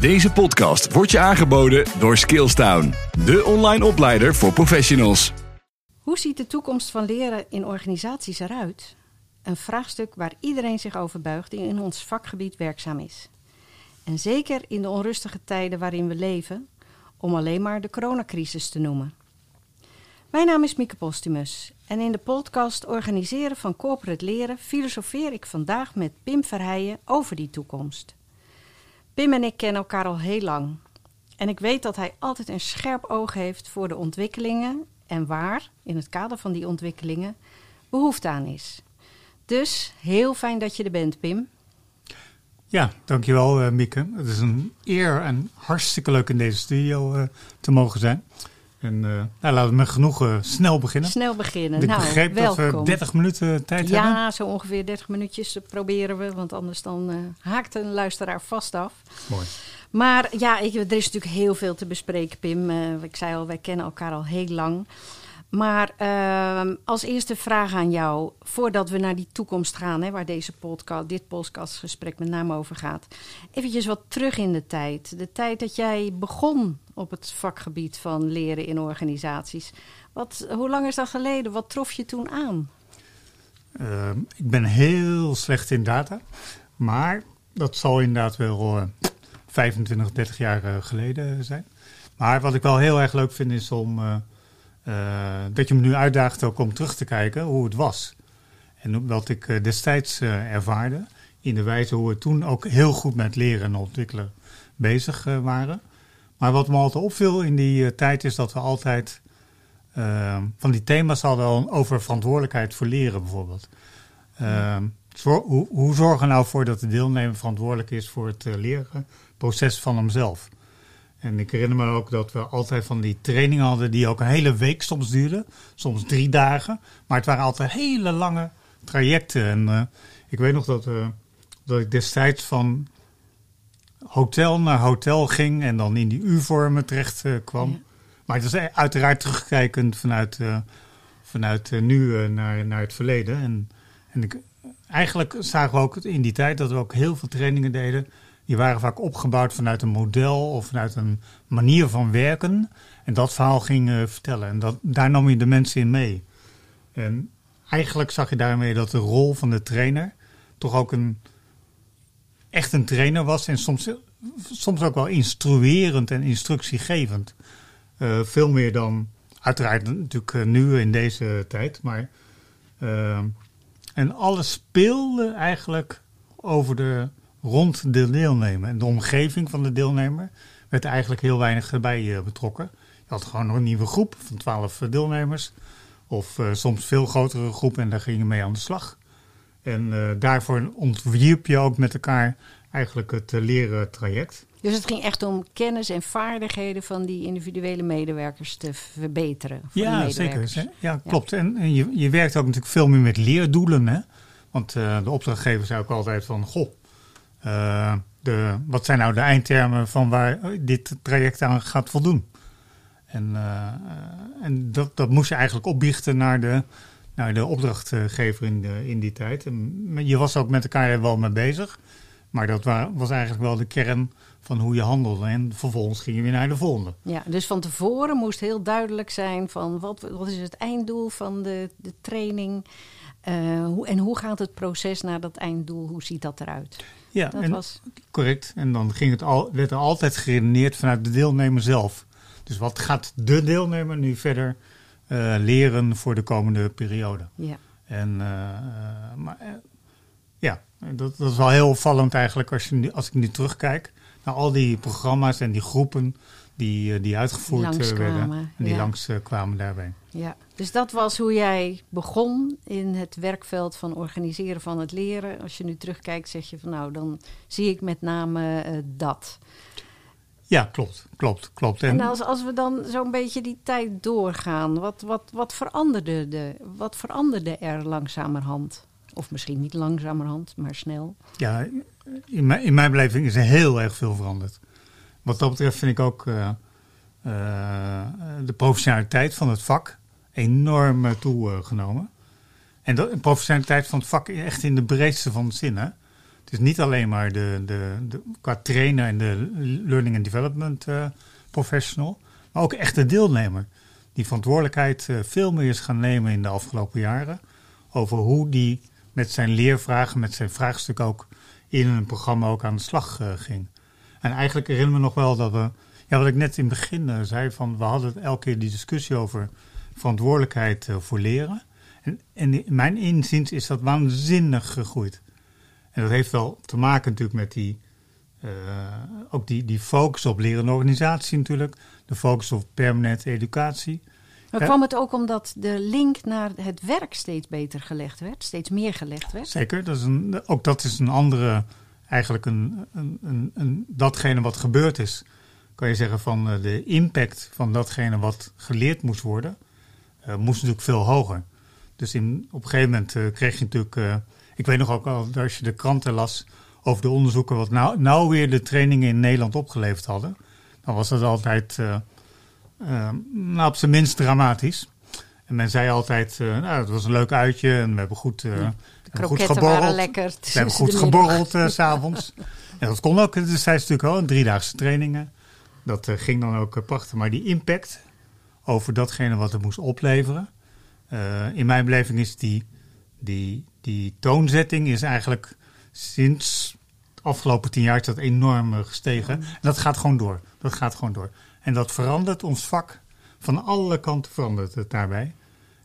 Deze podcast wordt je aangeboden door Skillstown, de online opleider voor professionals. Hoe ziet de toekomst van leren in organisaties eruit? Een vraagstuk waar iedereen zich over buigt die in ons vakgebied werkzaam is. En zeker in de onrustige tijden waarin we leven, om alleen maar de coronacrisis te noemen. Mijn naam is Mieke Postumus en in de podcast Organiseren van Corporate Leren filosofeer ik vandaag met Pim Verheijen over die toekomst. Pim en ik kennen elkaar al heel lang. En ik weet dat hij altijd een scherp oog heeft voor de ontwikkelingen en waar, in het kader van die ontwikkelingen, behoefte aan is. Dus heel fijn dat je er bent, Pim. Ja, dankjewel uh, Mieke. Het is een eer en hartstikke leuk in deze studio uh, te mogen zijn. En uh, nou, laten we met genoegen snel beginnen. Snel beginnen. Ik nou, begreep welkom. dat we 30 minuten tijd ja, hebben. Ja, zo ongeveer 30 minuutjes proberen we, want anders dan uh, haakt een luisteraar vast af. Mooi. Maar ja, ik, er is natuurlijk heel veel te bespreken, Pim. Uh, ik zei al, wij kennen elkaar al heel lang. Maar uh, als eerste vraag aan jou, voordat we naar die toekomst gaan, hè, waar deze podcast, dit podcastgesprek met name over gaat. Eventjes wat terug in de tijd. De tijd dat jij begon op het vakgebied van leren in organisaties. Wat, hoe lang is dat geleden? Wat trof je toen aan? Uh, ik ben heel slecht in data, maar dat zal inderdaad wel uh, 25, 30 jaar uh, geleden zijn. Maar wat ik wel heel erg leuk vind is om uh, dat je me nu uitdaagt ook om terug te kijken hoe het was. En wat ik destijds ervaarde in de wijze hoe we toen ook heel goed met leren en ontwikkelen bezig waren. Maar wat me altijd opviel in die tijd is dat we altijd uh, van die thema's hadden over verantwoordelijkheid voor leren bijvoorbeeld. Zor, hoe, hoe zorgen we nou voor dat de deelnemer verantwoordelijk is voor het leren proces van hemzelf? En ik herinner me ook dat we altijd van die trainingen hadden die ook een hele week soms duurden, soms drie dagen. Maar het waren altijd hele lange trajecten. En uh, ik weet nog dat, uh, dat ik destijds van hotel naar hotel ging en dan in die U-vormen terecht uh, kwam. Ja. Maar het is uiteraard terugkijkend vanuit, vanuit nu naar, naar het verleden. En, en ik, eigenlijk zagen we ook in die tijd dat we ook heel veel trainingen deden. Die waren vaak opgebouwd vanuit een model of vanuit een manier van werken. En dat verhaal ging vertellen. En dat, daar nam je de mensen in mee. En eigenlijk zag je daarmee dat de rol van de trainer toch ook een echt een trainer was en soms, soms ook wel instruerend en instructiegevend. Uh, veel meer dan uiteraard natuurlijk uh, nu in deze tijd, maar en alles speelde eigenlijk over de rond de deelnemer en de omgeving van de deelnemer werd eigenlijk heel weinig bij betrokken. Je had gewoon nog een nieuwe groep van twaalf deelnemers of soms veel grotere groepen en daar ging je mee aan de slag. En uh, daarvoor ontwierp je ook met elkaar eigenlijk het uh, leren traject. Dus het ging echt om kennis en vaardigheden van die individuele medewerkers te verbeteren. Ja, zeker. Ja, klopt. Ja. En, en je, je werkt ook natuurlijk veel meer met leerdoelen. Hè? Want de opdrachtgever zei ook altijd van, goh, de, wat zijn nou de eindtermen van waar dit traject aan gaat voldoen? En, en dat, dat moest je eigenlijk opbiechten naar de nou, de opdrachtgever in, de, in die tijd. En je was ook met elkaar wel mee bezig. Maar dat was eigenlijk wel de kern van hoe je handelde. En vervolgens ging je weer naar de volgende. Ja, dus van tevoren moest heel duidelijk zijn van wat, wat is het einddoel van de, de training. Uh, hoe, en hoe gaat het proces naar dat einddoel? Hoe ziet dat eruit? Ja, dat en, was... correct. En dan ging het al, werd er altijd geredeneerd vanuit de deelnemer zelf. Dus wat gaat de deelnemer nu verder uh, leren voor de komende periode. Ja. En, uh, maar, uh, ja, dat, dat is wel heel opvallend eigenlijk als, je nu, als ik nu terugkijk naar al die programma's en die groepen die, die uitgevoerd die werden. En die langs kwamen daarbij. Ja, dus dat was hoe jij begon in het werkveld van organiseren van het leren. Als je nu terugkijkt, zeg je van nou, dan zie ik met name dat. Ja, klopt, klopt, klopt. En, en als, als we dan zo'n beetje die tijd doorgaan, wat, wat, wat, veranderde de, wat veranderde er langzamerhand? Of misschien niet langzamerhand, maar snel. Ja, in mijn, in mijn beleving is er heel erg veel veranderd. Wat dat betreft vind ik ook uh, uh, de professionaliteit van het vak enorm uh, toegenomen. En de professionaliteit van het vak echt in de breedste van de zin. Hè? Het is niet alleen maar de, de, de qua trainer en de learning and development professional, maar ook echt de deelnemer. Die verantwoordelijkheid veel meer is gaan nemen in de afgelopen jaren. Over hoe die met zijn leervragen, met zijn vraagstuk ook in een programma ook aan de slag ging. En eigenlijk herinner me nog wel dat we, ja, wat ik net in het begin zei, van we hadden elke keer die discussie over verantwoordelijkheid voor leren. En, en in mijn inziens is dat waanzinnig gegroeid. En dat heeft wel te maken natuurlijk met die, uh, ook die, die focus op lerende organisatie natuurlijk. De focus op permanente educatie. Maar kwam het ook omdat de link naar het werk steeds beter gelegd werd? Steeds meer gelegd werd? Zeker. Dat is een, ook dat is een andere, eigenlijk een, een, een, datgene wat gebeurd is. Kan je zeggen van de impact van datgene wat geleerd moest worden, uh, moest natuurlijk veel hoger. Dus in, op een gegeven moment uh, kreeg je natuurlijk. Ik weet nog ook al, als je de kranten las over de onderzoeken. wat nou, nou weer de trainingen in Nederland opgeleverd hadden. dan was dat altijd. Nou, op zijn minst dramatisch. En men zei altijd. nou, het was een leuk uitje en we hebben goed. Ja, de goed geborreld. waren lekker. We hebben goed geborreld s s'avonds. ja, dat kon ook. Dus zei natuurlijk wel, driedaagse trainingen. Dat ging dan ook prachtig. Maar die impact over datgene wat het moest opleveren. Uh, in mijn beleving is die, die, die toonzetting is eigenlijk sinds de afgelopen tien jaar is dat enorm gestegen. En dat gaat gewoon door. Dat gaat gewoon door. En dat verandert ons vak. Van alle kanten verandert het daarbij.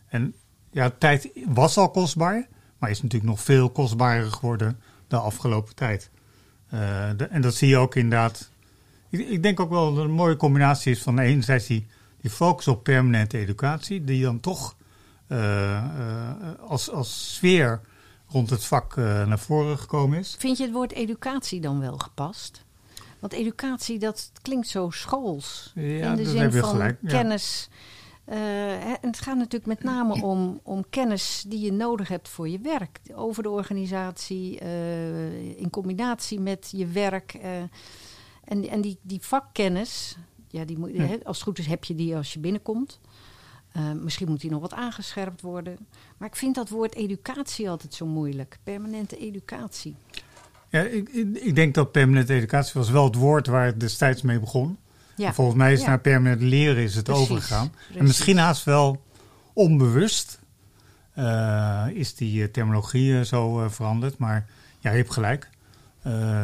En ja, tijd was al kostbaar, maar is natuurlijk nog veel kostbaarder geworden de afgelopen tijd. Uh, de, en dat zie je ook inderdaad. Ik, ik, denk ook wel dat een mooie combinatie is van enerzijds die, die focus op permanente educatie, die dan toch uh, als, als sfeer rond het vak naar voren gekomen is. Vind je het woord educatie dan wel gepast? Want educatie, dat klinkt zo schools. Ja, in de zin van gelijk, ja. En het gaat natuurlijk met name om, om kennis die je nodig hebt voor je werk. Over de organisatie, in combinatie met je werk. en en die, die vakkennis, ja, die moet, als het goed is heb je die als je binnenkomt. Misschien moet die nog wat aangescherpt worden. Maar ik vind dat woord educatie altijd zo moeilijk. Permanente educatie. Ja, ik, ik denk dat permanente educatie was wel het woord waar het destijds mee begon. Ja. Volgens mij is ja. naar permanent leren is het precies, overgegaan. Precies. En misschien haast wel onbewust uh, is die uh, terminologie zo veranderd. Maar ja, je hebt gelijk.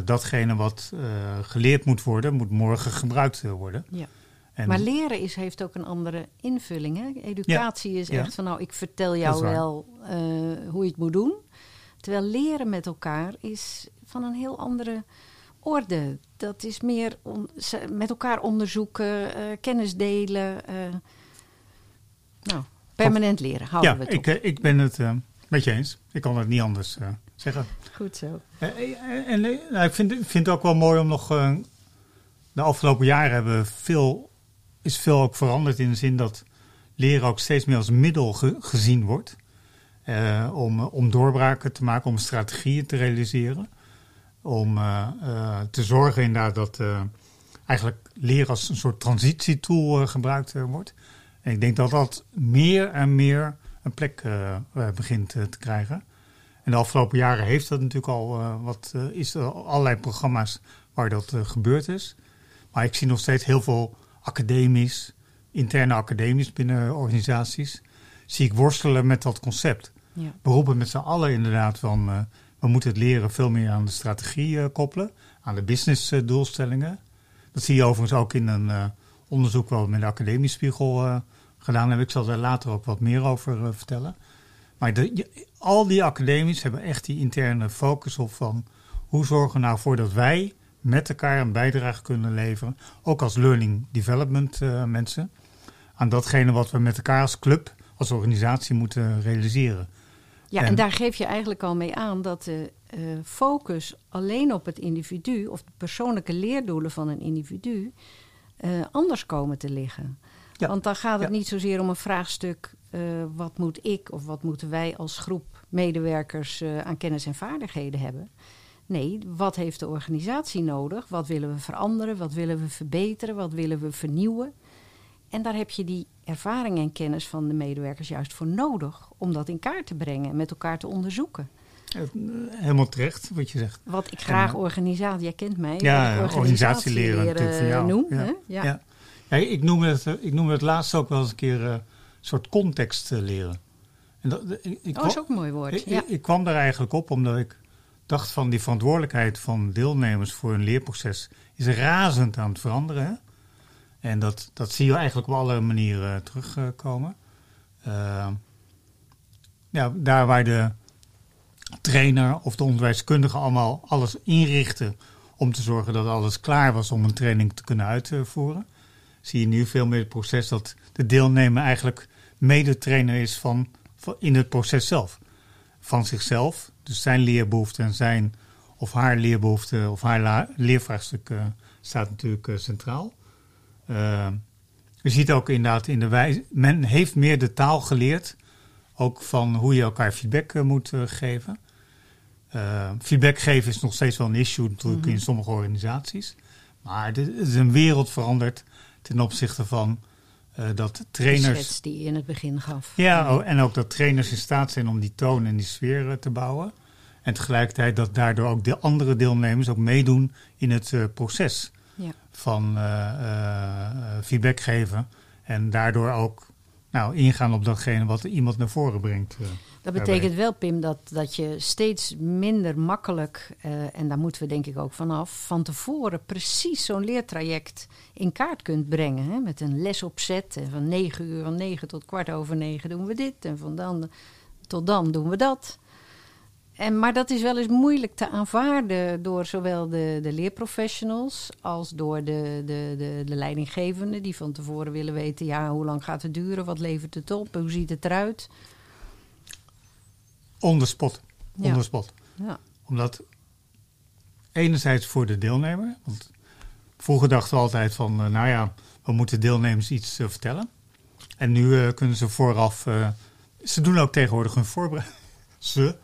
datgene wat geleerd moet worden, moet morgen gebruikt worden. Ja. En maar leren is, heeft ook een andere invulling. Hè? Educatie is echt van, nou, ik vertel jou wel hoe je het moet doen. Terwijl leren met elkaar is van een heel andere orde. Dat is meer on, met elkaar onderzoeken, uh, kennis delen. Uh, nou, permanent leren, houden ja, we het ik, ik ben het met je eens. Ik kan het niet anders zeggen. Goed zo. en nou, ik vind, vind het ook wel mooi om nog... de afgelopen jaren hebben veel is veel ook veranderd in de zin dat leren ook steeds meer als middel gezien wordt. Om, om doorbraken te maken, om strategieën te realiseren. Om uh, uh, te zorgen inderdaad dat eigenlijk leren als een soort transitietool gebruikt wordt. En ik denk dat dat meer en meer een plek begint te krijgen. En de afgelopen jaren heeft dat natuurlijk al wat, is er allerlei programma's waar dat gebeurd is. Maar ik zie nog steeds heel veel academisch, interne academisch binnen organisaties, zie ik worstelen met dat concept. Ja. We roepen met z'n allen inderdaad van we moeten het leren veel meer aan de strategie uh, koppelen, aan de business uh, doelstellingen. Dat zie je overigens ook in een onderzoek wat we met de Academische Spiegel gedaan hebben. Ik zal daar later ook wat meer over vertellen. Maar al die academies hebben echt die interne focus op van hoe zorgen we nou voor dat wij met elkaar een bijdrage kunnen leveren, ook als learning development mensen, aan datgene wat we met elkaar als club, als organisatie moeten realiseren. Ja, en, daar geef je eigenlijk al mee aan dat de uh, focus alleen op het individu of de persoonlijke leerdoelen van een individu uh, anders komen te liggen. Ja. Want dan gaat het niet zozeer om een vraagstuk: wat moet ik of wat moeten wij als groep medewerkers aan kennis en vaardigheden hebben. Nee, wat heeft de organisatie nodig? Wat willen we veranderen? Wat willen we verbeteren? Wat willen we vernieuwen? En daar heb je die ervaring en kennis van de medewerkers juist voor nodig om dat in kaart te brengen en met elkaar te onderzoeken. eh, helemaal terecht wat je zegt. Wat ik graag organisatie, jij kent mij, Ja, organisatieleren van jou. noem. Ja. Ja. Ja. Ja, ik, noem het, eh, ik noem het laatst ook wel eens een keer eh, soort context eh, leren. En dat, ik, ik, Oh, is ook een mooi woord. ik, ja. ik, ik kwam daar eigenlijk op omdat ik dacht van die verantwoordelijkheid van deelnemers voor een leerproces is razend aan het veranderen. Hè? En dat, dat zie je eigenlijk op alle manieren eh, terugkomen. Eh, ja, daar waar de trainer of de onderwijskundige allemaal alles inrichten om te zorgen dat alles klaar was om een training te kunnen uitvoeren, zie je nu veel meer het proces dat de deelnemer eigenlijk medetrainer is van, van in het proces zelf. Van zichzelf, dus zijn leerbehoeften en zijn of haar leerbehoefte of haar leervraagstuk eh, staat natuurlijk eh, centraal. Eh, je ziet ook inderdaad in de wijze, men heeft meer de taal geleerd, ook van hoe je elkaar feedback eh, moet eh, geven. Feedback geven is nog steeds wel een issue natuurlijk in sommige organisaties. Maar het is een wereld veranderd ten opzichte van dat De trainers... schets die je in het begin gaf. Ja, oh, en ook dat trainers in staat zijn om die toon en die sfeer te bouwen. En tegelijkertijd dat daardoor ook de andere deelnemers ook meedoen in het proces Ja. van eh, eh, feedback geven. En daardoor ook nou, ingaan op datgene wat iemand naar voren brengt. eh. Dat daarbij. betekent wel, Pim, dat, dat je steeds minder makkelijk, en daar moeten we denk ik ook vanaf, van tevoren precies zo'n leertraject in kaart kunt brengen. Hè? Met een lesopzet en van 9 uur, van 9 tot kwart over 9 doen we dit en van dan tot dan doen we dat. En, maar dat is wel eens moeilijk te aanvaarden door zowel de, de leerprofessionals als door de, de, de, de leidinggevenden die van tevoren willen weten, ja, hoe lang gaat het duren, wat levert het op, hoe ziet het eruit. On the spot. Ja. On the spot. Ja. Omdat enerzijds voor de deelnemer. Want vroeger dachten we altijd van, eh, nou ja, we moeten deelnemers iets eh, vertellen. En nu eh, kunnen ze vooraf, ze doen ook tegenwoordig hun voorbereiding. Ze.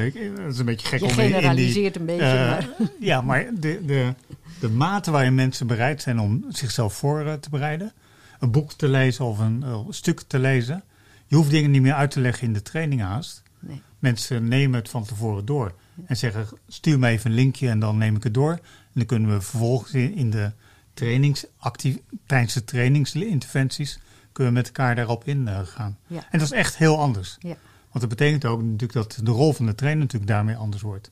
Ik- dat is een beetje gek Je om in- in die... generaliseert een beetje, eh, maar... Ja, maar de, de, de mate waarin mensen bereid zijn om zichzelf voor te bereiden. Een boek te lezen of een stuk te lezen. Je hoeft dingen niet meer uit te leggen in de training haast. Nee. Mensen nemen het van tevoren door. En zeggen, stuur me even een linkje en dan neem ik het door. En dan kunnen we vervolgens in de trainingsactief, tijdens de trainingsinterventies... kunnen we met elkaar daarop ingaan. Ja. En dat is echt heel anders. Ja. Want dat betekent ook natuurlijk dat de rol van de trainer natuurlijk daarmee anders wordt.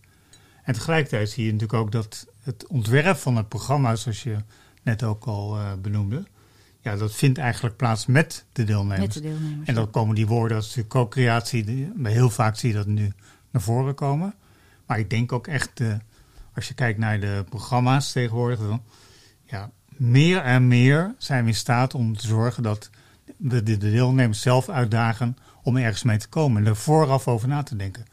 En tegelijkertijd zie je natuurlijk ook dat het ontwerp van het programma, zoals je net ook al eh, benoemde, ja, dat vindt eigenlijk plaats met de deelnemers. Met de deelnemers. En dan komen die woorden als natuurlijk co-creatie, heel vaak zie je dat nu naar voren komen. Maar ik denk ook echt, eh, als je kijkt naar de programma's tegenwoordig, dan, ja, meer en meer zijn we in staat om te zorgen dat we de, de deelnemers zelf uitdagen om ergens mee te komen en er vooraf over na te denken.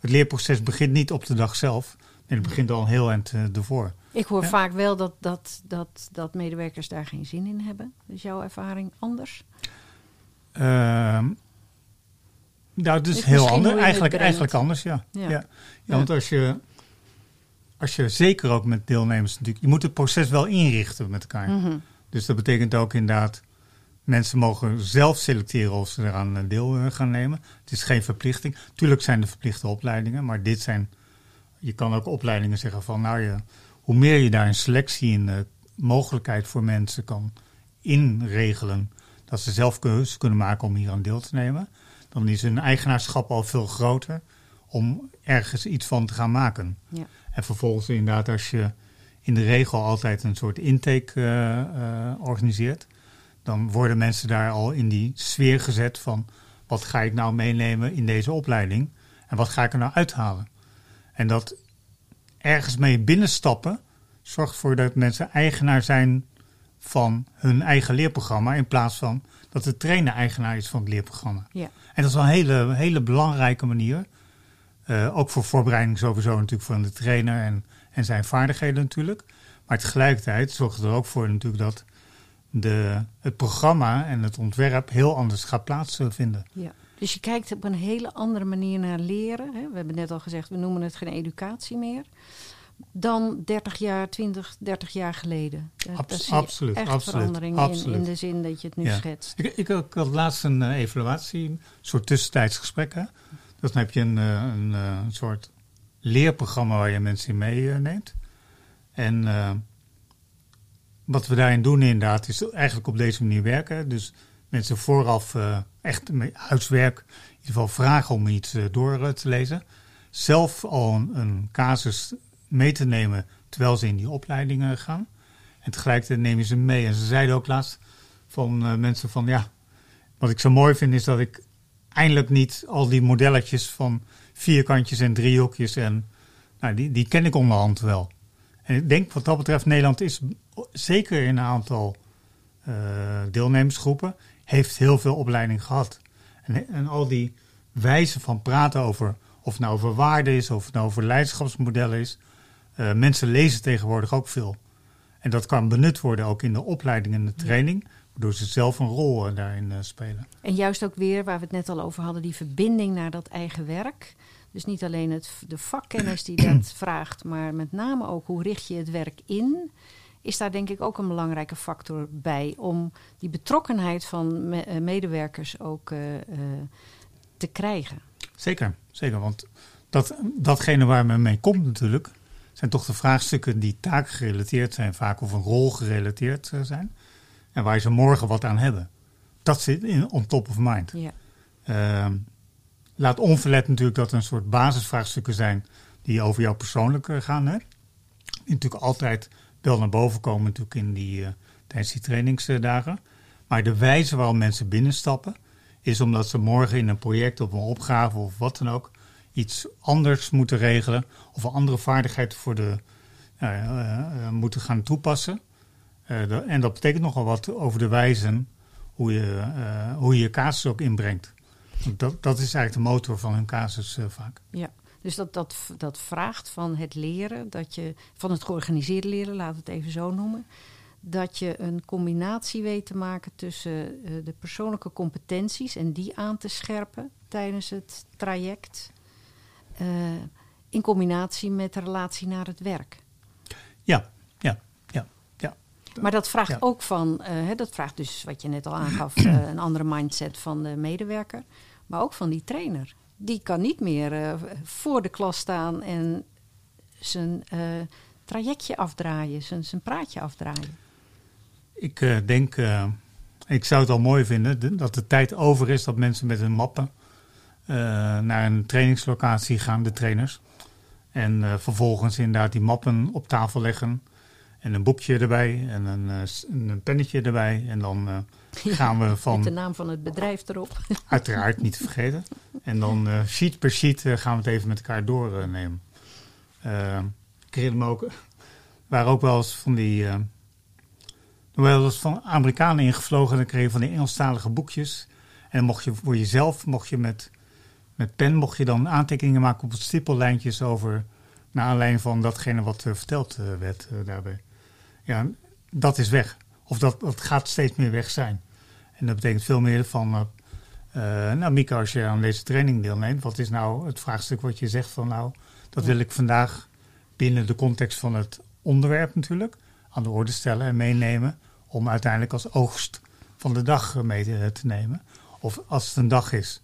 Het leerproces begint niet op de dag zelf, nee, het begint al een heel eind eh, ervoor. Ik hoor Ja. vaak wel dat, dat, dat, dat medewerkers daar geen zin in hebben. Is jouw ervaring anders? Ehm nou, het is Is heel anders. Eigenlijk, eigenlijk anders, ja. Ja. ja. ja. Ja. want als je, als je zeker ook met deelnemers natuurlijk... Je moet het proces wel inrichten met elkaar. Mhm. Dus dat betekent ook inderdaad... Mensen mogen zelf selecteren of ze eraan eh, deel eh, gaan nemen. Het is geen verplichting. Tuurlijk zijn er verplichte opleidingen, maar dit zijn... Je kan ook opleidingen zeggen van... Nou, je, hoe meer je daar een selectie en eh, mogelijkheid voor mensen kan inregelen... dat ze zelf keuze kunnen maken om hier aan deel te nemen... dan is hun eigenaarschap al veel groter om ergens iets van te gaan maken. Ja. En vervolgens inderdaad, als je in de regel altijd een soort intake organiseert, dan worden mensen daar al in die sfeer gezet van wat ga ik nou meenemen in deze opleiding en wat ga ik er nou uithalen. En dat ergens mee binnenstappen zorgt ervoor dat mensen eigenaar zijn van hun eigen leerprogramma in plaats van dat de trainer eigenaar is van het leerprogramma. Ja. En dat is wel een hele, hele belangrijke manier. Eh, ook voor voorbereiding sowieso natuurlijk van de trainer en, en zijn vaardigheden natuurlijk. Maar tegelijkertijd zorgt het er ook voor natuurlijk dat de, het programma en het ontwerp heel anders gaat plaatsvinden. Ja. Dus je kijkt op een hele andere manier naar leren. Hè? We hebben net al gezegd, we noemen het geen educatie meer. Dan 30 jaar, 20, 30 jaar geleden. Ja, Abs- daar zie je absoluut, echt absoluut, in, in absoluut. de zin dat je het nu Ja. schetst. Ik, ik, ik had laatst een eh, evaluatie, een soort tussentijds gesprek. Hè? Dus dan heb je een, eh, een, een soort leerprogramma waar je mensen in meeneemt. En wat we daarin doen inderdaad is eigenlijk op deze manier werken. Dus mensen vooraf echt huiswerk, in ieder geval vragen om iets door te lezen. Zelf al een, casus mee te nemen terwijl ze in die opleidingen gaan. En tegelijkertijd nemen ze mee. En ze zeiden ook laatst van uh, mensen van ja, wat ik zo mooi vind is dat ik eindelijk niet al die modelletjes van vierkantjes en driehoekjes en nou, die, die ken ik onderhand wel. En ik denk wat dat betreft Nederland is zeker in een aantal uh, deelnemersgroepen heeft heel veel opleiding gehad. En, en al die wijzen van praten over of het nou over waarde is, of het nou over leiderschapsmodellen is. Uh, mensen lezen tegenwoordig ook veel. En dat kan benut worden ook in de opleiding en de training, waardoor ze zelf een rol uh, daarin spelen. En juist ook weer, waar we het net al over hadden, die verbinding naar dat eigen werk. Dus niet alleen het, de vakkennis die dat vraagt, maar met name ook hoe richt je het werk in. Is daar denk ik ook een belangrijke factor bij om die betrokkenheid van me medewerkers ook te krijgen. Zeker, zeker. Want dat, datgene waar men mee komt natuurlijk, zijn toch de vraagstukken die taakgerelateerd zijn, vaak of een rol gerelateerd eh, zijn. En waar ze morgen wat aan hebben. Dat zit in, on top of mind. Ja. Uh, laat onverlet natuurlijk dat er een soort basisvraagstukken zijn die over jou persoonlijk eh, gaan. Hè? Die natuurlijk altijd wel naar boven komen natuurlijk in die, uh, tijdens die trainingsdagen. Maar de wijze waarop mensen binnenstappen, is omdat ze morgen in een project of een opgave of wat dan ook iets anders moeten regelen of een andere vaardigheid voor de, uh, moeten gaan toepassen. En dat betekent nogal wat over de wijze hoe je hoe je, je ook inbrengt. Dat, dat is eigenlijk de motor van hun casus vaak. Ja, dus dat, dat, dat vraagt van het leren, dat je, van het georganiseerde leren, laat het even zo noemen dat je een combinatie weet te maken tussen uh, de persoonlijke competenties en die aan te scherpen tijdens het traject, uh, in combinatie met de relatie naar het werk. Ja, ja, ja. ja. Maar dat vraagt ja. ook van, uh, hè, dat vraagt dus wat je net al aangaf, een andere mindset van de medewerker, maar ook van die trainer. Die kan niet meer voor de klas staan en zijn trajectje afdraaien, zijn, zijn praatje afdraaien. Ik uh, denk, ik zou het al mooi vinden dat de tijd over is dat mensen met hun mappen naar een trainingslocatie gaan, de trainers. En vervolgens inderdaad die mappen op tafel leggen. En een boekje erbij en een, een pennetje erbij. En dan gaan we van. Met de naam van het bedrijf erop. Uiteraard niet te vergeten. En dan sheet per sheet gaan we het even met elkaar doornemen. ik herinner me ook, waren ook wel eens van die er was van Amerikanen ingevlogen en dan kreeg je van die Engelstalige boekjes. En dan mocht je voor jezelf, mocht je met, met pen, mocht je dan aantekeningen maken op het stippellijntjes over, naar aanleiding van datgene wat uh, verteld uh, werd uh, daarbij. Ja, dat is weg. Of dat, dat gaat steeds meer weg zijn. En dat betekent veel meer van, nou Mika, als je aan deze training deelneemt, wat is nou het vraagstuk wat je zegt van nou, dat wil ik vandaag binnen de context van het onderwerp natuurlijk aan de orde stellen en meenemen om uiteindelijk als oogst van de dag mee te nemen. Of als het een dag is.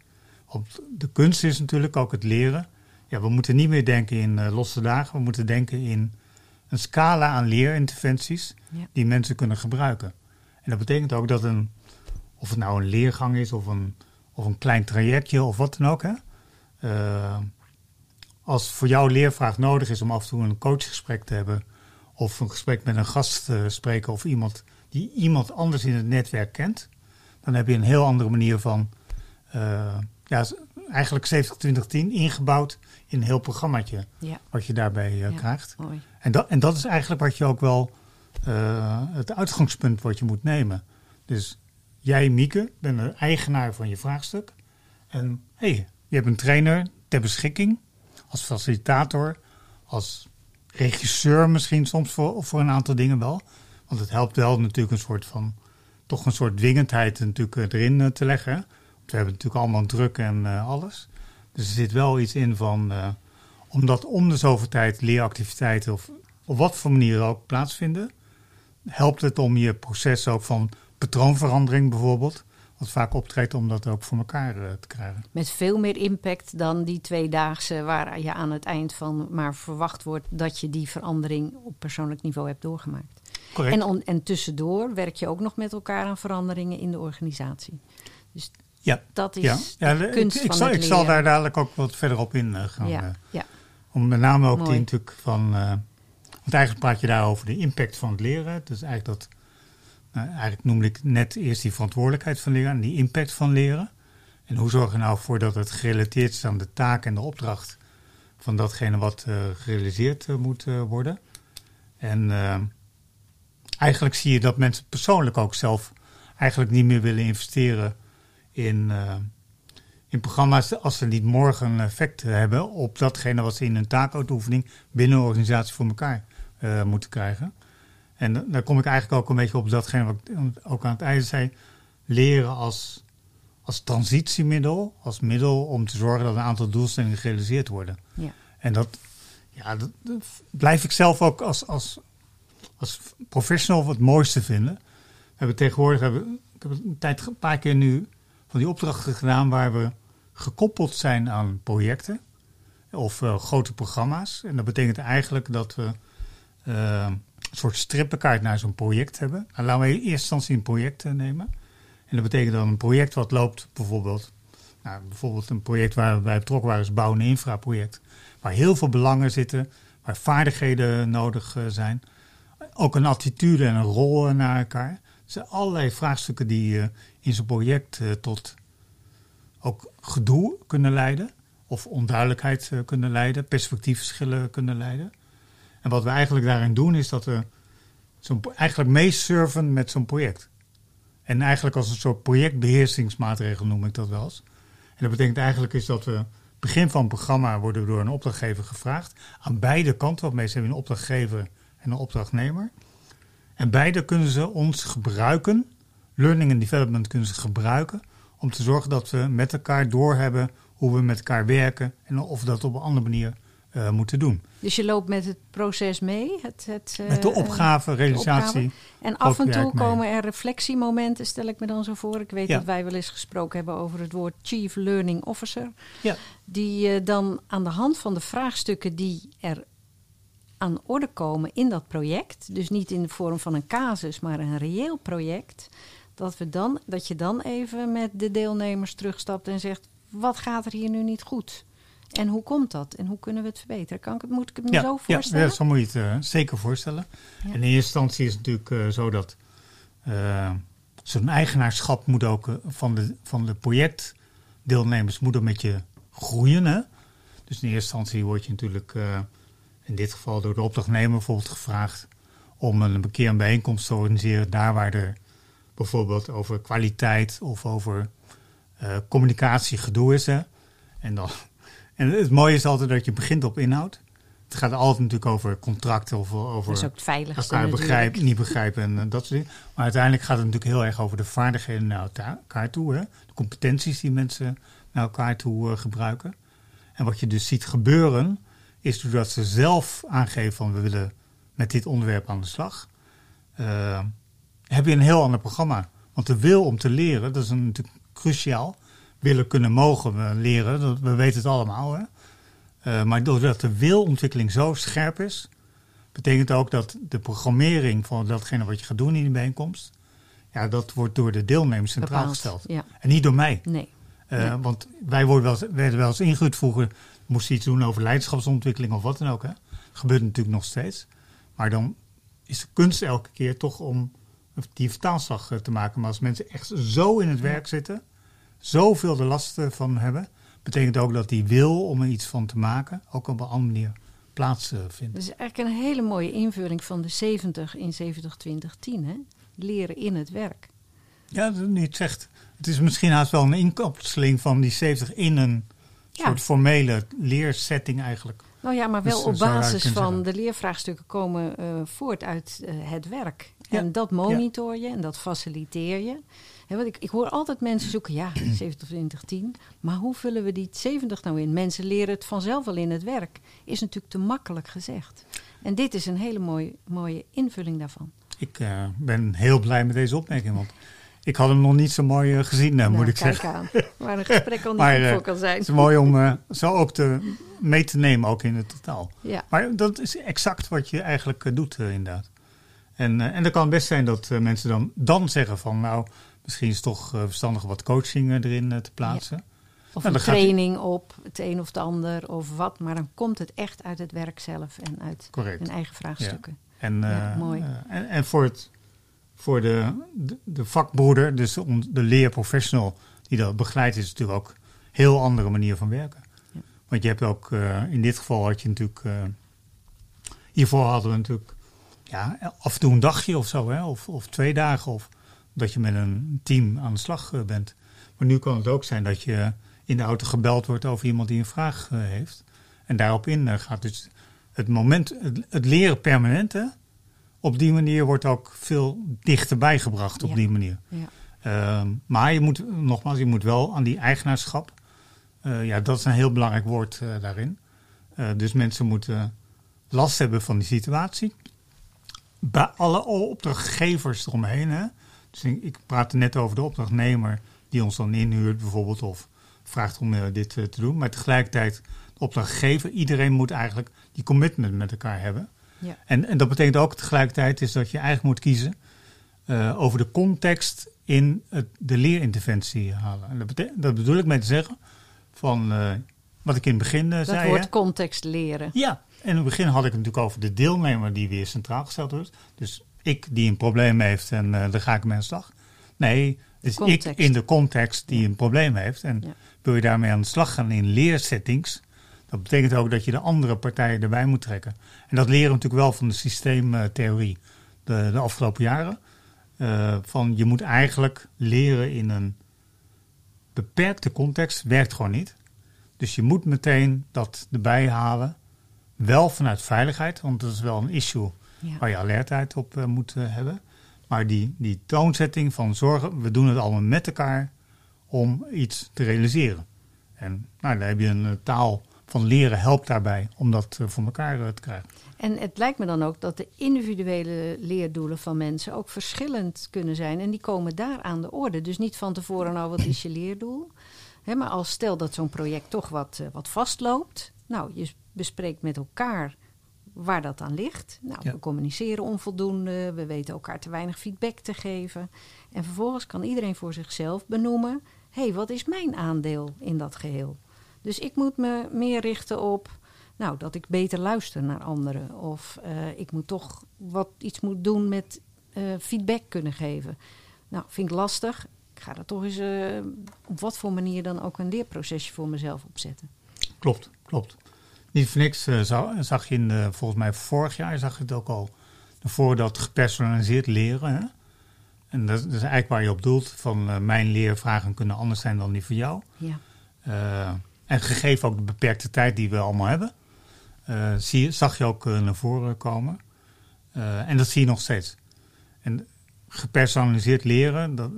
de kunst is natuurlijk ook het leren. Ja, we moeten niet meer denken in uh, losse dagen. We moeten denken in een scala aan leerinterventies die mensen kunnen gebruiken. En dat betekent ook dat een, of het nou een leergang is of een, of een klein trajectje of wat dan ook. Hè, uh, als voor jou leervraag nodig is om af en toe een coachgesprek te hebben, of een gesprek met een gast te spreken of iemand die iemand anders in het netwerk kent, dan heb je een heel andere manier van, uh, ja, eigenlijk 70-20-10 ingebouwd in een heel programmaatje ja. wat je daarbij uh, ja, krijgt. Mooi. En, dat, en dat is eigenlijk wat je ook wel uh, het uitgangspunt wat je moet nemen. Dus jij, Mieke, bent de eigenaar van je vraagstuk. En hey, je hebt een trainer ter beschikking als facilitator, als regisseur misschien soms voor, voor een aantal dingen wel. Want het helpt wel natuurlijk een soort van, toch een soort dwingendheid natuurlijk eh, erin eh, te leggen. Want we hebben natuurlijk allemaal druk en uh, alles. Dus er zit wel iets in van, uh, omdat om de zoveel tijd leeractiviteiten of op wat voor manier ook plaatsvinden, helpt het om je proces ook van patroonverandering bijvoorbeeld. wat vaak optreedt om dat ook voor elkaar eh, te krijgen. Met veel meer impact dan die tweedaagse waar je aan het eind van maar verwacht wordt dat je die verandering op persoonlijk niveau hebt doorgemaakt. Correct. En, on, en tussendoor werk je ook nog met elkaar aan veranderingen in de organisatie. Dus ja. dat is ja. ja, de ik, kunst ik, van zal, het ik zal daar dadelijk ook wat verder op in uh, gaan. Ja, uh, ja. Om met name ook Mooi. die natuurlijk van... Uh, want eigenlijk praat je daar over de impact van het leren. Dus eigenlijk dat... nou, eigenlijk noemde ik net eerst die verantwoordelijkheid van leren en die impact van leren. En hoe zorg je nou voor dat het gerelateerd is aan de taak en de opdracht van datgene wat uh, gerealiseerd uh, moet uh, worden. En eigenlijk zie je dat mensen persoonlijk ook zelf eigenlijk niet meer willen investeren in, in programma's als ze niet morgen een effect hebben op datgene wat ze in hun taakuitoefening binnen een organisatie voor elkaar moeten krijgen. En daar kom ik eigenlijk ook een beetje op datgene wat ik ook aan het einde zei. Leren als, als transitiemiddel, als middel om te zorgen dat een aantal doelstellingen gerealiseerd worden. Ja. En dat, ja, dat, dat, blijf ik zelf ook als, als, als professional het mooiste vinden. We hebben tegenwoordig, hebben, ik heb een, tijd, een paar keer nu van die opdrachten gedaan waar we gekoppeld zijn aan projecten of uh, grote programma's. En dat betekent eigenlijk dat we uh, een soort strippenkaart naar zo'n project hebben. Nou, laten we in eerste instantie een project uh, nemen. En dat betekent dan een project wat loopt, bijvoorbeeld, nou, bijvoorbeeld een project waar we bij betrokken waren, is het bouwen infraproject. Waar heel veel belangen zitten, waar vaardigheden nodig uh, zijn. Ook een attitude en een rol uh, naar elkaar. Er zijn allerlei vraagstukken die in zo'n project tot ook gedoe kunnen leiden. Of onduidelijkheid kunnen leiden, perspectiefverschillen kunnen leiden. En wat we eigenlijk daarin doen, is dat we eigenlijk meesurfen met zo'n project. En eigenlijk als een soort projectbeheersingsmaatregel noem ik dat wel eens. En dat betekent eigenlijk is dat we begin van het programma worden door een opdrachtgever gevraagd. Aan beide kanten, want meestal hebben we een opdrachtgever en een opdrachtnemer. En beide kunnen ze ons gebruiken, learning and development kunnen ze gebruiken, om te zorgen dat we met elkaar doorhebben hoe we met elkaar werken en of dat op een andere manier uh, moeten doen. Dus je loopt met het proces mee? Het, het, uh, met de opgave, realisatie. Opgave. En af en toe komen er reflectiemomenten, stel ik me dan zo voor. Ik weet ja. dat wij wel eens gesproken hebben over het woord Chief Learning Officer. Ja. Die uh, dan aan de hand van de vraagstukken die er aan orde komen in dat project, dus niet in de vorm van een casus, maar een reëel project, dat, we dan, dat je dan even met de deelnemers terugstapt en zegt: wat gaat er hier nu niet goed? En hoe komt dat? En hoe kunnen we het verbeteren? Kan ik het, moet ik het me ja, zo voorstellen? Ja, zo moet je het uh, zeker voorstellen. Ja. En in eerste instantie is het natuurlijk uh, zo dat uh, zo'n eigenaarschap moet ook van, de, van de projectdeelnemers moet een beetje groeien. Hè? Dus in eerste instantie word je natuurlijk in dit geval door de opdrachtnemer bijvoorbeeld gevraagd om een keer een bijeenkomst te organiseren daar waar er bijvoorbeeld over kwaliteit of over communicatie gedoe is. Hè? En dan en het mooie is altijd dat je begint op inhoud. Het gaat altijd natuurlijk over contracten of over ook het veiligste elkaar begrijpen, niet begrijpen en uh, dat soort dingen. Maar uiteindelijk gaat het natuurlijk heel erg over de vaardigheden naar elkaar toe. Hè? De competenties die mensen naar elkaar toe uh, gebruiken. En wat je dus ziet gebeuren, is doordat ze zelf aangeven van we willen met dit onderwerp aan de slag. Uh, heb je een heel ander programma. Want de wil om te leren, dat is een, natuurlijk cruciaal willen, kunnen, mogen we leren. Dat, we weten het allemaal. Hè? Uh, maar doordat de wilontwikkeling zo scherp is, betekent ook dat de programmering van datgene wat je gaat doen in die bijeenkomst, ja, dat wordt door de deelnemers centraal Bepaald, gesteld. Ja. En niet door mij. Nee. Uh, nee. Want wij worden wel eens, werden wel eens ingehuurd vroeger, moesten iets doen over leiderschapsontwikkeling of wat dan ook. Hè? Gebeurt natuurlijk nog steeds. Maar dan is de kunst elke keer toch om die vertaalslag te maken. Maar als mensen echt zo in het werk zitten, zoveel de last van hebben, betekent ook dat die wil om er iets van te maken ook op een andere manier plaatsvindt. Dat is eigenlijk een hele mooie invulling van de 70 in 70-20-10, hè? Leren in het werk. Ja, dat niet zegt. Het is misschien haast wel een inkapseling van die 70 in een ja. soort formele leersetting eigenlijk. Nou ja, maar wel Dus, op zou je basis van zeggen. de leervraagstukken komen uh, voort uit uh, het werk. Ja. En dat monitor je en dat faciliteer je. He, want ik, ik hoor altijd mensen zoeken, ja, 70, 20, 10. Maar hoe vullen we die 70 nou in? Mensen leren het vanzelf wel in het werk. Is natuurlijk te makkelijk gezegd. En dit is een hele mooie, mooie invulling daarvan. Ik uh, ben heel blij met deze opmerking. Want ik had hem nog niet zo mooi eh, gezien, Nou, moet ik kijk zeggen. aan. Waar een gesprek al niet Maar, eh, voor kan zijn. Het is mooi om eh, zo ook te, mee te nemen, ook in het totaal. Ja. Maar dat is exact wat je eigenlijk eh, doet, eh, inderdaad. En, eh, en dan kan best zijn dat eh, mensen dan, dan zeggen van... nou, misschien is het toch eh, verstandig wat coaching eh, erin eh, te plaatsen. Of Nou, een gaat- training op het een of het ander of wat. Maar dan komt het echt uit het werk zelf en uit Correct. hun eigen vraagstukken. En, Ja, mooi. en, en voor, het, voor de, de, de vakbroeder, dus de leerprofessional die dat begeleidt, is het natuurlijk ook een heel andere manier van werken. Ja. Want je hebt ook, in dit geval had je natuurlijk, hiervoor hadden we natuurlijk ja, af en toe een dagje of zo, hè, of, of twee dagen, of dat je met een team aan de slag eh, bent. Maar nu kan het ook zijn dat je in de auto gebeld wordt over iemand die een vraag eh, heeft. En daarop in eh, gaat. Dus het moment, het, het leren permanent, hè, op die manier wordt ook veel dichterbij gebracht op Ja. die manier. Ja. Ehm, maar je moet, nogmaals, je moet wel aan die eigenaarschap. ja, dat is een heel belangrijk woord daarin. Dus mensen moeten last hebben van die situatie. Bij alle opdrachtgevers eromheen. Hè? Dus ik, ik praatte net over de opdrachtnemer die ons dan inhuurt bijvoorbeeld. Of vraagt om eh, dit eh, te doen. Maar tegelijkertijd de opdrachtgever. Iedereen moet eigenlijk die commitment met elkaar hebben. Ja. En, en dat betekent ook tegelijkertijd is dat je eigenlijk moet kiezen eh, over de context in het, de leerinterventie halen. En dat, dat bedoel ik mee te zeggen van wat ik in het begin Dat zei. woord hè. context leren. Ja, en in het begin had ik het natuurlijk over de deelnemer die weer centraal gesteld wordt. Dus ik die een probleem heeft en eh daar ga ik mee aan de slag. Nee, het is ik in de context die een probleem heeft. En Ja. wil je daarmee aan de slag gaan in leersettings, dat betekent ook dat je de andere partijen erbij moet trekken. En dat leren we natuurlijk wel van de systeemtheorie de, de afgelopen jaren. Eh, van je moet eigenlijk leren in een beperkte context, werkt gewoon niet. Dus je moet meteen dat erbij halen. Wel vanuit veiligheid, want dat is wel een issue Ja. waar je alertheid op eh, moet eh, hebben. Maar die, die toonzetting van zorgen, we doen het allemaal met elkaar om iets te realiseren. En nou, daar heb je een eh, taal van leren helpt daarbij om dat voor elkaar te krijgen. En het lijkt me dan ook dat de individuele leerdoelen van mensen ook verschillend kunnen zijn. En die komen daar aan de orde. Dus niet van tevoren, nou, wat is je leerdoel? Maar als stel dat zo'n project toch wat, wat vastloopt. Nou, je bespreekt met elkaar waar dat aan ligt. Nou, Ja. we communiceren onvoldoende. We weten elkaar te weinig feedback te geven. En vervolgens kan iedereen voor zichzelf benoemen... hé, hey, wat is mijn aandeel in dat geheel? Dus ik moet me meer richten op nou, dat ik beter luister naar anderen. Of eh, ik moet toch wat iets moet doen met eh, feedback kunnen geven. Nou, vind ik lastig. Ik ga er toch eens eh, op wat voor manier dan ook een leerprocesje voor mezelf opzetten. Klopt, klopt. Niet voor niks eh, za- zag je in volgens mij vorig jaar zag je het ook al voor dat gepersonaliseerd leren. Hè? En dat, dat is eigenlijk waar je op doelt. Van eh, mijn leervragen kunnen anders zijn dan die van jou. Ja, Eh, en gegeven ook de beperkte tijd die we allemaal hebben, zie, je- zag je ook naar voren komen. En dat zie je nog steeds. En gepersonaliseerd leren, dat,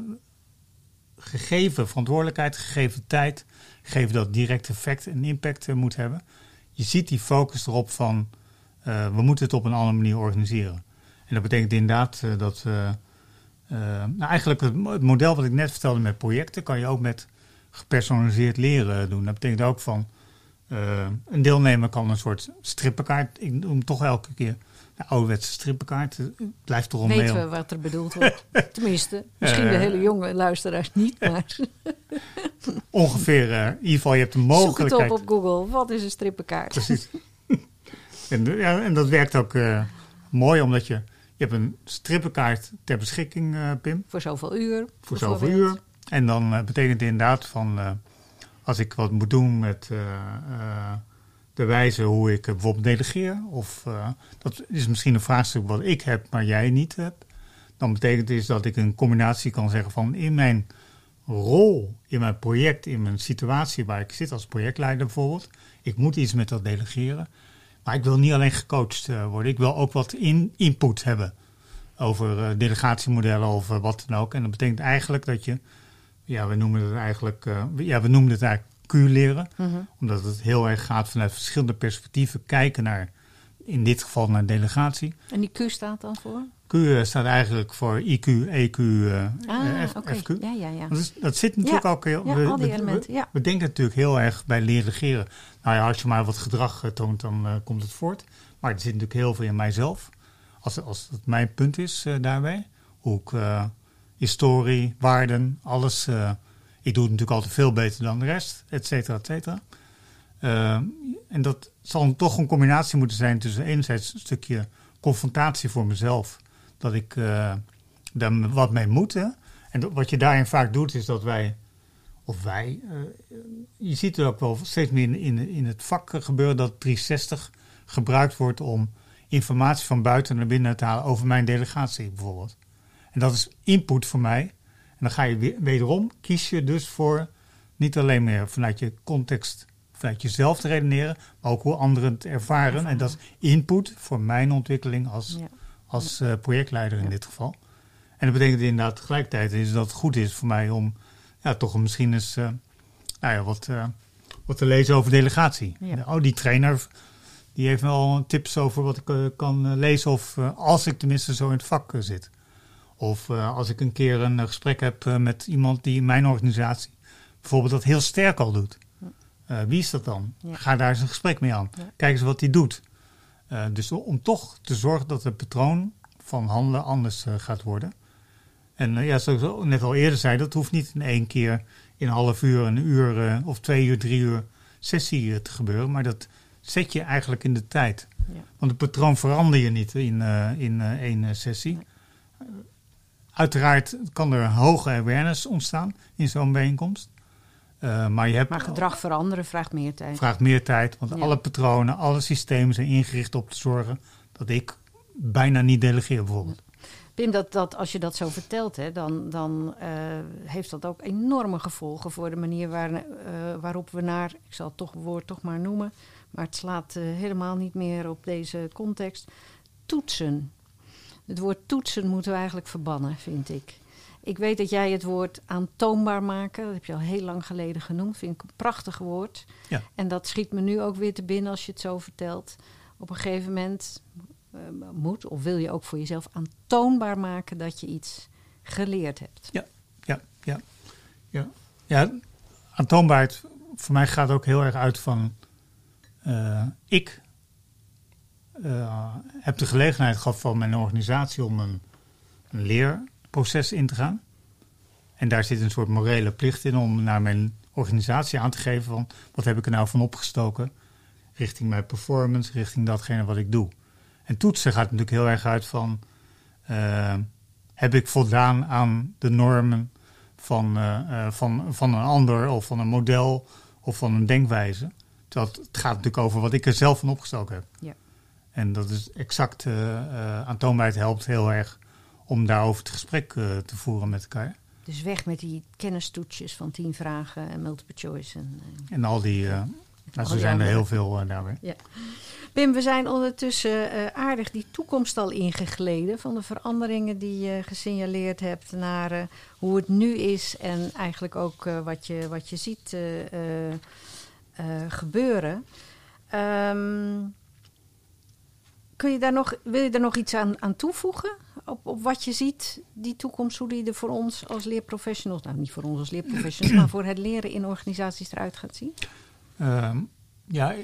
gegeven verantwoordelijkheid, gegeven tijd, gegeven dat direct effect en impact moet hebben. Je ziet die focus erop van eh, we moeten het op een andere manier organiseren. En dat betekent inderdaad eh, dat. eh, nou eigenlijk het, mo- het model wat ik net vertelde met projecten, kan je ook met gepersonaliseerd leren doen. Dat betekent ook van een deelnemer kan een soort strippenkaart. Ik noem hem toch elke keer de ouderwetse strippenkaart. Het blijft toch een weten we wat er bedoeld wordt. Tenminste, misschien de Eh. hele jonge luisteraars niet, maar Ongeveer, eh, in ieder geval, je hebt de zoek het mogelijkheid. op op Google. Wat is een strippenkaart? Precies. en, eh, ja, en dat werkt ook eh, mooi, omdat je, je hebt een strippenkaart ter beschikking, eh, Pim, Voor zoveel uur. voor zoveel uur. En dan eh, betekent het inderdaad van, eh, als ik wat moet doen met eh, eh, de wijze hoe ik eh, bijvoorbeeld delegeer, of eh, dat is misschien een vraagstuk wat ik heb, maar jij niet hebt, dan betekent het is dat ik een combinatie kan zeggen van in mijn rol, in mijn project, in mijn situatie waar ik zit als projectleider bijvoorbeeld, ik moet iets met dat delegeren, maar ik wil niet alleen gecoacht eh, worden, ik wil ook wat in, input hebben over delegatiemodellen of wat dan ook. En dat betekent eigenlijk dat je, ja, we noemen het eigenlijk, ja, we noemen het eigenlijk Q-leren, Mhm. omdat het heel erg gaat vanuit verschillende perspectieven kijken naar, in dit geval naar delegatie. En die Q staat dan voor? Q eh, staat eigenlijk voor IQ, EQ, uh, Ah, F- oké. FQ. Ja, ja, ja. Dat, is- dat zit natuurlijk Ja. ook heel... Ja, we, al die we- elementen, ja. we denken natuurlijk heel erg bij leren regeren. Nou ja, als je maar wat gedrag eh, toont, dan eh, komt het voort. Maar er zit natuurlijk heel veel in mijzelf. Als, als het mijn punt is eh, daarbij. Hoe ik eh, historie, waarden, alles... ik doe het natuurlijk altijd veel beter dan de rest, et cetera, et cetera. Eh, en dat zal toch een combinatie moeten zijn tussen enerzijds een stukje confrontatie voor mezelf. Dat ik eh, daar wat mee moet. En wat je daarin vaak doet, is dat wij, of wij, eh, je ziet het ook wel steeds meer in, in het vak gebeuren dat 360 gebruikt wordt om informatie van buiten naar binnen te halen over mijn delegatie bijvoorbeeld. En dat is input voor mij. En dan ga je weer, wederom, kies je dus voor niet alleen meer vanuit je context, vanuit jezelf te redeneren, maar ook hoe anderen het ervaren. En dat is input voor mijn ontwikkeling als, Ja. als eh, projectleider in dit geval. En dat betekent inderdaad tegelijkertijd is dat het goed is voor mij om ja, toch misschien eens eh, nou ja, wat, eh, wat te lezen over delegatie. Ja. Oh, die trainer die heeft wel tips over wat ik kan lezen of als ik tenminste zo in het vak zit. Of eh, als ik een keer een gesprek heb eh, met iemand die in mijn organisatie bijvoorbeeld dat heel sterk al doet. Eh, wie is dat dan? Ga daar eens een gesprek mee aan. Kijk eens wat hij doet. Dus om toch te zorgen dat het patroon van handelen anders gaat worden. En ja, zoals ik net al eerder zei, dat hoeft niet in één keer in een half uur, een uur of twee uur, drie uur sessie te gebeuren. Maar dat zet je eigenlijk in de tijd. Ja. Want het patroon verander je niet in, in één sessie. Uiteraard kan er hoge awareness ontstaan in zo'n bijeenkomst. Eh, maar je hebt Maar gedrag veranderen vraagt meer tijd. vraagt meer tijd, want Ja. alle patronen, alle systemen zijn ingericht op te zorgen dat ik bijna niet delegeer bijvoorbeeld. Pim, dat, dat, als je dat zo vertelt, hè, dan, dan eh, heeft dat ook enorme gevolgen voor de manier waar, eh, waarop we naar, ik zal het toch woord toch maar noemen, maar het slaat helemaal niet meer op deze context, toetsen. Het woord toetsen moeten we eigenlijk verbannen, vind ik. Ik weet dat jij het woord aantoonbaar maken, dat heb je al heel lang geleden genoemd, vind ik een prachtig woord. Ja. En dat schiet me nu ook weer te binnen als je het zo vertelt. Op een gegeven moment eh, moet of wil je ook voor jezelf aantoonbaar maken dat je iets geleerd hebt. Ja, ja, ja. Ja, aantoonbaarheid voor mij gaat ook heel erg uit van eh, ik heb de gelegenheid gehad van mijn organisatie om een, leerproces in te gaan. En daar zit een soort morele plicht in om naar mijn organisatie aan te geven van wat heb ik er nou van opgestoken richting mijn performance, richting datgene wat ik doe. En toetsen gaat natuurlijk heel erg uit van eh, heb ik voldaan aan de normen van, eh, eh, van, van een ander of van een model of van een denkwijze. Het, het gaat natuurlijk over wat ik er zelf van opgestoken heb. Ja. En dat is exact, eh eh, aantoonbaarheid helpt heel erg om daarover het gesprek eh, te voeren met elkaar. Dus weg met die kennistoetjes van tien vragen en multiple choice. En. En al die, eh, nou, zo zijn er heel veel eh, daarbij. Pim, we zijn ondertussen aardig die toekomst al ingegleden. Van de veranderingen die je gesignaleerd hebt naar hoe het nu is. En eigenlijk ook wat, je, wat je ziet gebeuren. Ehm, kun je daar nog, wil je daar nog iets aan, aan toevoegen? Op, op wat je ziet, die toekomst, hoe die er voor ons als leerprofessionals, nou niet voor ons als leerprofessionals, maar voor het leren in organisaties eruit gaat zien? Ehm, ja,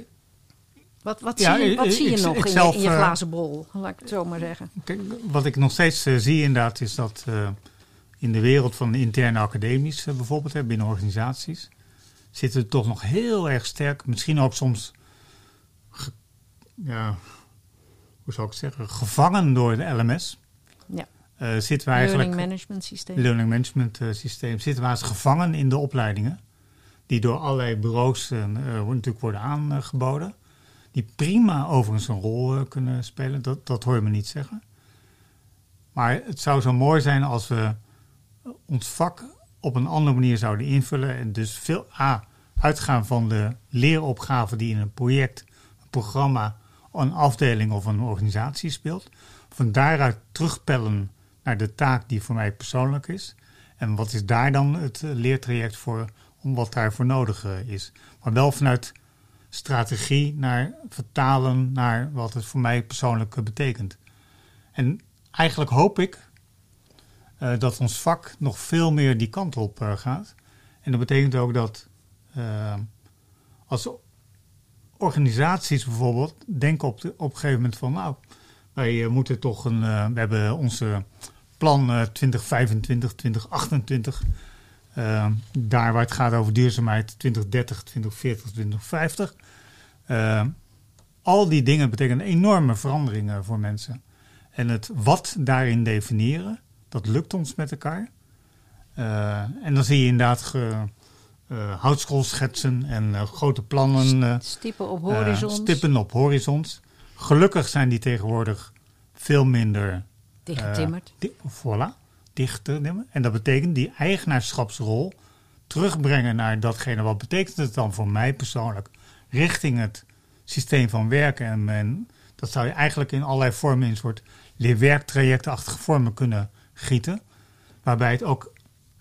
Wat, wat Ja, zie je, ik- wat zie je ik- nog ik in, zelf, je, in je eh, glazen bol? Laat ik het zo maar zeggen. Kijk, wat ik nog steeds eh, zie inderdaad is dat eh, in de wereld van interne academies eh, bijvoorbeeld, hè, binnen organisaties, zitten we toch nog heel erg sterk, misschien ook soms, ja, hoe zou ik het zeggen, gevangen door de LMS. Ja. Eh, zitten we eigenlijk, Learning management systeem. learning management eh, systeem, zitten we als gevangen in de opleidingen, die door allerlei bureaus eh, natuurlijk worden aangeboden. Die prima overigens een rol kunnen spelen, dat, dat hoor je me niet zeggen. Maar het zou zo mooi zijn als we ons vak op een andere manier zouden invullen. En dus veel A, uitgaan van de leeropgave die in een project, een programma, een afdeling of een organisatie speelt. Van daaruit terugpellen naar de taak die voor mij persoonlijk is. En wat is daar dan het leertraject voor, om wat daarvoor nodig eh, is. Maar wel vanuit strategie naar vertalen naar wat het voor mij persoonlijk eh, betekent. En eigenlijk hoop ik eh, dat ons vak nog veel meer die kant op gaat. En dat betekent ook dat uh, als organisaties bijvoorbeeld denken op, de, op een gegeven moment van nou, wij moeten toch een, we hebben onze plan 2025, 2028, daar waar het gaat over duurzaamheid 2030, 2040, 2050. al die dingen betekenen enorme veranderingen voor mensen. En het wat daarin definiëren, dat lukt ons met elkaar. Uh, en dan zie je inderdaad uh, houtskoolschetsen en uh, grote plannen. stippen op horizons. stippen op horizons. Gelukkig zijn die tegenwoordig veel minder... Dichtgetimmerd. Di voilà, dichter. En dat betekent die eigenaarschapsrol terugbrengen naar datgene. Wat betekent het dan voor mij persoonlijk? Richting het systeem van werken. En, en dat zou je eigenlijk in allerlei vormen in een soort leerwerktrajectachtige vormen kunnen gieten. Waarbij het ook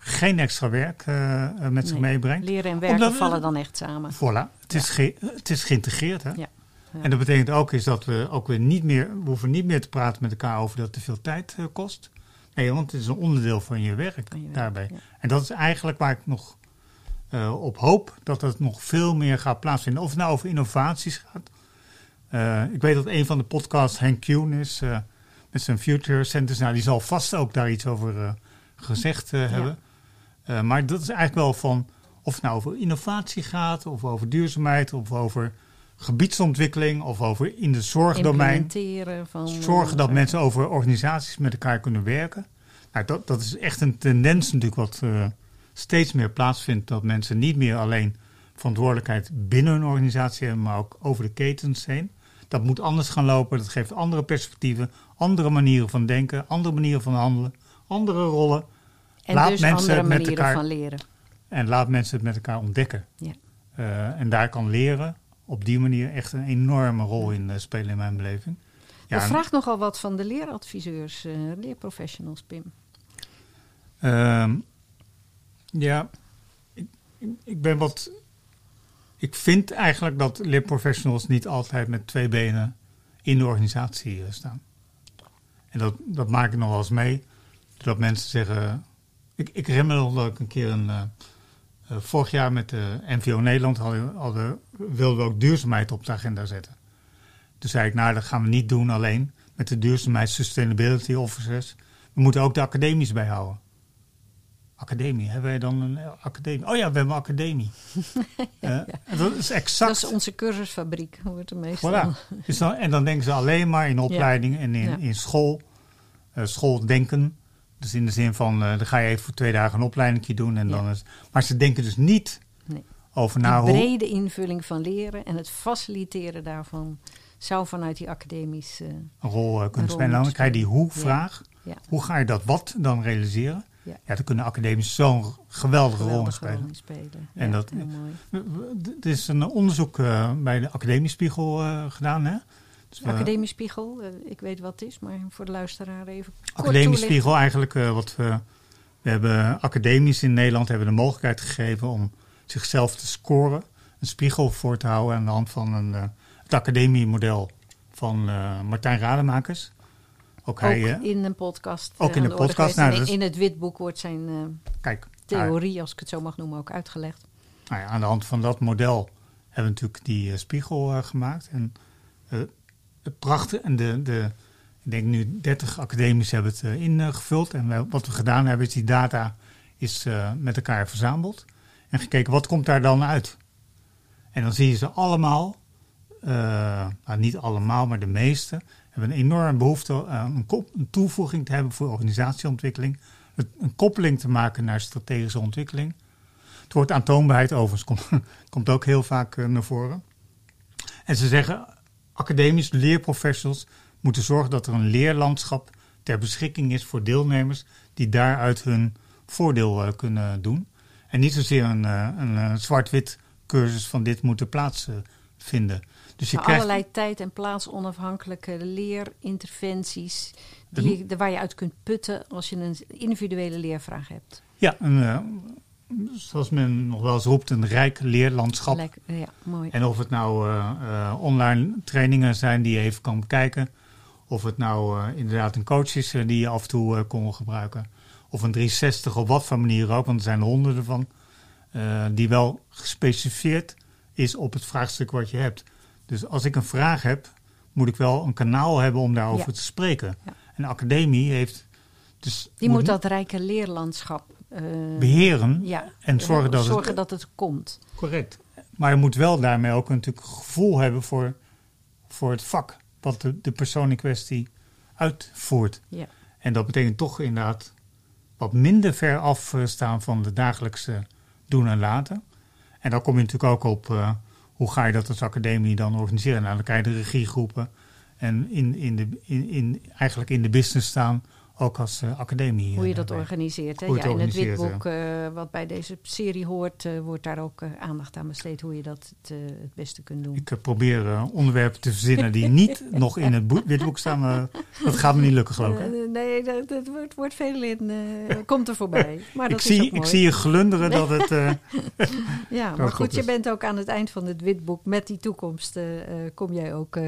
geen extra werk uh, met zich meebrengt. Leren en werken vallen dan echt samen. Voilà, het, is, ge, het is geïntegreerd. Hè? Ja. Ja. En dat betekent ook is dat we ook weer niet meer, we hoeven niet meer te praten met elkaar over dat het te veel tijd uh, kost. Nee, want het is een onderdeel van je werk, van je werk daarbij. En dat is eigenlijk waar ik nog uh, op hoop dat het nog veel meer gaat plaatsvinden. Of het nou over innovaties gaat. ik weet dat een van de podcasts Henk Kuhn is met zijn Future Centers. Nou, die zal vast ook daar iets over gezegd hebben. Uh, maar dat is eigenlijk wel van, of het nou over innovatie gaat, of over duurzaamheid, of over gebiedsontwikkeling, of over in de zorgdomein. Van, Zorgen dat mensen over organisaties met elkaar kunnen werken. Nou, dat, dat is echt een tendens natuurlijk wat steeds meer plaatsvindt. Dat mensen niet meer alleen verantwoordelijkheid binnen een organisatie hebben, maar ook over de ketens heen. Dat moet anders gaan lopen. Dat geeft andere perspectieven, andere manieren van denken, andere manieren van handelen, andere rollen. En laat dus mensen andere manieren met elkaar, van leren. En laat mensen het met elkaar ontdekken. Ja. Uh, en daar kan leren op die manier echt een enorme rol in uh, spelen in mijn beleving. Ja, Je vraagt nogal wat van de leeradviseurs, uh, leerprofessionals, Pim. Uh, ja, ik, ik ben wat ik vind eigenlijk dat leerprofessionals niet altijd met twee benen in de organisatie staan. En dat, dat maak ik nog wel eens mee. Dat mensen zeggen. Ik, ik herinner me nog dat ik een keer een. Uh, uh, vorig jaar met de NVO Nederland hadden, hadden, wilden we ook duurzaamheid op de agenda zetten. Toen zei ik, nou, dat gaan we niet doen alleen met de duurzaamheid sustainability officers. We moeten ook de academies bijhouden. Academie, hebben wij dan een academie? Oh ja, we hebben een academie. ja, uh, dat is exact. Dat is onze cursusfabriek, hoort er meestal. Voilà. Dus dan, en dan denken ze alleen maar in opleiding ja. en in, in school, uh, schooldenken. Dus in de zin van, uh, dan ga je even voor twee dagen een opleiding doen. En dan is, maar ze denken dus niet nee. over nou, De brede invulling van leren en het faciliteren daarvan zou vanuit die academies een rol kunnen spelen. Dan krijg je die hoe-vraag. Hoe ga je dat wat dan realiseren? Ja. ja, dan kunnen academisch zo'n geweldige, rol in spelen. spelen. En dat, het is een onderzoek uh, bij de Academiespiegel gedaan, hè? Dus Academiespiegel, uh, ik weet wat het is, maar voor de luisteraar even. Academiespiegel, eigenlijk wat we. We hebben academisch in Nederland hebben de mogelijkheid gegeven om zichzelf te scoren, een spiegel voor te houden aan de hand van een, het academiemodel van Martijn Rademakers. Ook, hij, in een podcast. Ook in de, podcast. Nou, in, in, het witboek wordt zijn uh, Kijk, theorie, als ik het zo mag noemen, ook uitgelegd. Nou ja, aan de hand van dat model hebben we natuurlijk die spiegel gemaakt. En het prachtige, en de, de, ik denk nu 30 academici hebben het ingevuld. En wat we gedaan hebben, is die data is met elkaar verzameld. En gekeken, wat komt daar dan uit? En dan zie je ze allemaal, nou, niet allemaal, maar de meeste hebben een enorm behoefte aan een, toevoeging te hebben voor organisatieontwikkeling. Een koppeling te maken naar strategische ontwikkeling. Het woord aantoonbaarheid overigens komt, komt ook heel vaak naar voren. En ze zeggen, academische leerprofessionals moeten zorgen dat er een leerlandschap ter beschikking is voor deelnemers die daaruit hun voordeel uh, kunnen doen. En niet zozeer een, uh, een zwart-wit cursus van dit moet plaatsvinden. Dus je krijgt... allerlei tijd- en plaatsonafhankelijke leerinterventies die je, waar je uit kunt putten als je een individuele leervraag hebt. Ja, een, zoals men nog wel eens roept, een rijk leerlandschap. Lekker, ja, mooi. En of het nou uh, uh, online trainingen zijn die je even kan bekijken, Of het nou eh, inderdaad een coach is eh, die je af en toe eh, kon gebruiken. Of een 360 op wat voor manier ook, want er zijn er honderden van. eh, die wel gespecificeerd is op het vraagstuk wat je hebt. Dus als ik een vraag heb, moet ik wel een kanaal hebben om daarover Ja. te spreken. Ja. En de academie heeft dus Die moet dat rijke leerlandschap eh, beheren ja, en zorgen dat zorgen het dat het komt. correct. Maar je moet wel daarmee ook natuurlijk gevoel hebben voor, voor het vak wat de, de persoon in kwestie uitvoert. Ja. En dat betekent toch inderdaad wat minder ver afstaan van de dagelijkse doen en laten. En dan kom je natuurlijk ook op eh, hoe ga je dat als academie dan organiseren. Nou, dan krijg je de regiegroepen en in, in de, in, in, eigenlijk in de business staan, ook als eh, academie. Hoe je eh, dat daarbij. organiseert. Hè? Ja, het in het witboek, eh, wat bij deze serie hoort, eh, wordt daar ook eh, aandacht aan besteed hoe je dat het, eh, het beste kunt doen. Ik eh, probeer eh, onderwerpen te verzinnen die niet nog in het boek, witboek staan. Maar dat gaat me niet lukken, geloof ik. Eh, nee, dat, dat wordt, wordt veel in. eh, komt er voorbij. Maar dat ik, is zie, ook ik mooi. zie je glunderen dat het... eh, Ja, maar goed goed, je bent ook aan het eind van het witboek met die toekomst. eh, eh, kom jij ook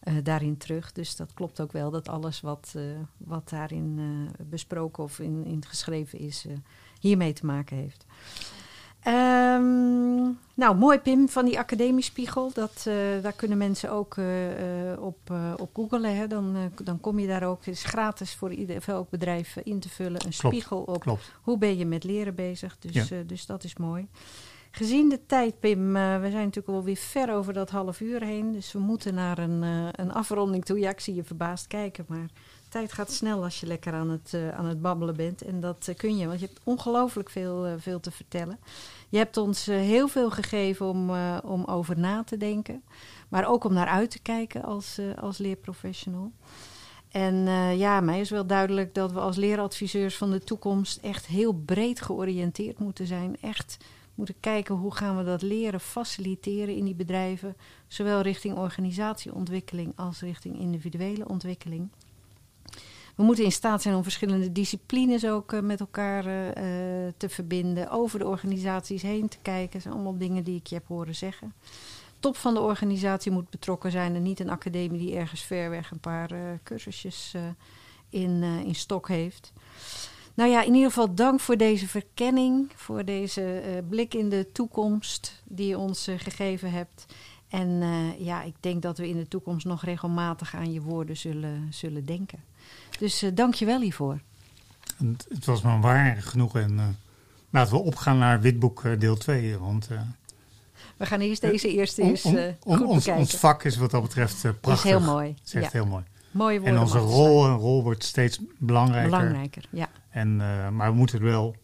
eh, daarin terug. Dus dat klopt ook wel dat alles wat, eh, wat daarin eh, besproken of in, in geschreven is, hiermee te maken heeft. Ehm, nou, mooi Pim van die Academiespiegel. Dat, daar kunnen mensen ook op, op googlen. Hè. Dan, dan kom je daar ook. Het is gratis voor, ieder, voor elk bedrijf in te vullen. Een Klopt. spiegel op klopt. hoe ben je met leren bezig? Dus, Ja. dus dat is mooi. Gezien de tijd, Pim, eh, we zijn natuurlijk alweer ver over dat half uur heen. Dus we moeten naar een, eh, een afronding toe. Ja, ik zie je verbaasd kijken, maar tijd gaat snel als je lekker aan het, eh, aan het babbelen bent. En dat kun je, want je hebt ongelooflijk veel, veel te vertellen. Je hebt ons heel veel gegeven om, om over na te denken. Maar ook om naar uit te kijken als, als leerprofessional. En ja, mij is wel duidelijk dat we als leeradviseurs van de toekomst echt heel breed georiënteerd moeten zijn. Echt moeten kijken hoe gaan we dat leren faciliteren in die bedrijven. Zowel richting organisatieontwikkeling als richting individuele ontwikkeling. We moeten in staat zijn om verschillende disciplines ook eh, met elkaar eh, eh, te verbinden. Over de organisaties heen te kijken. Zijn allemaal dingen die ik je heb horen zeggen. Top van de organisatie moet betrokken zijn en niet een academie die ergens ver weg een paar eh, cursusjes in, in stok heeft. Nou ja, in ieder geval dank voor deze verkenning, voor deze eh, blik in de toekomst die je ons eh, gegeven hebt. En eh, ja, ik denk dat we in de toekomst nog regelmatig aan je woorden zullen, zullen denken. Dus dank je wel hiervoor. Het- het was me waar genoeg. En laten we opgaan naar witboek deel 2. Want We gaan eerst deze eerste on- eens on- on- goed ons, bekijken. ons vak is wat dat betreft eh, is prachtig. heel mooi. Is echt Ja, heel mooi. Mooie En woorden. onze mag het rol, een rol wordt steeds belangrijker. Belangrijker, ja. En, eh, maar we moeten er wel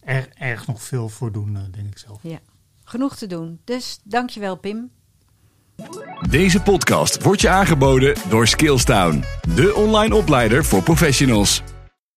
erg, erg nog veel voor doen, eh, denk ik zelf. ja. Genoeg te doen. Dus dankjewel Pim. Deze podcast wordt je aangeboden door Skillstown, de online opleider voor professionals.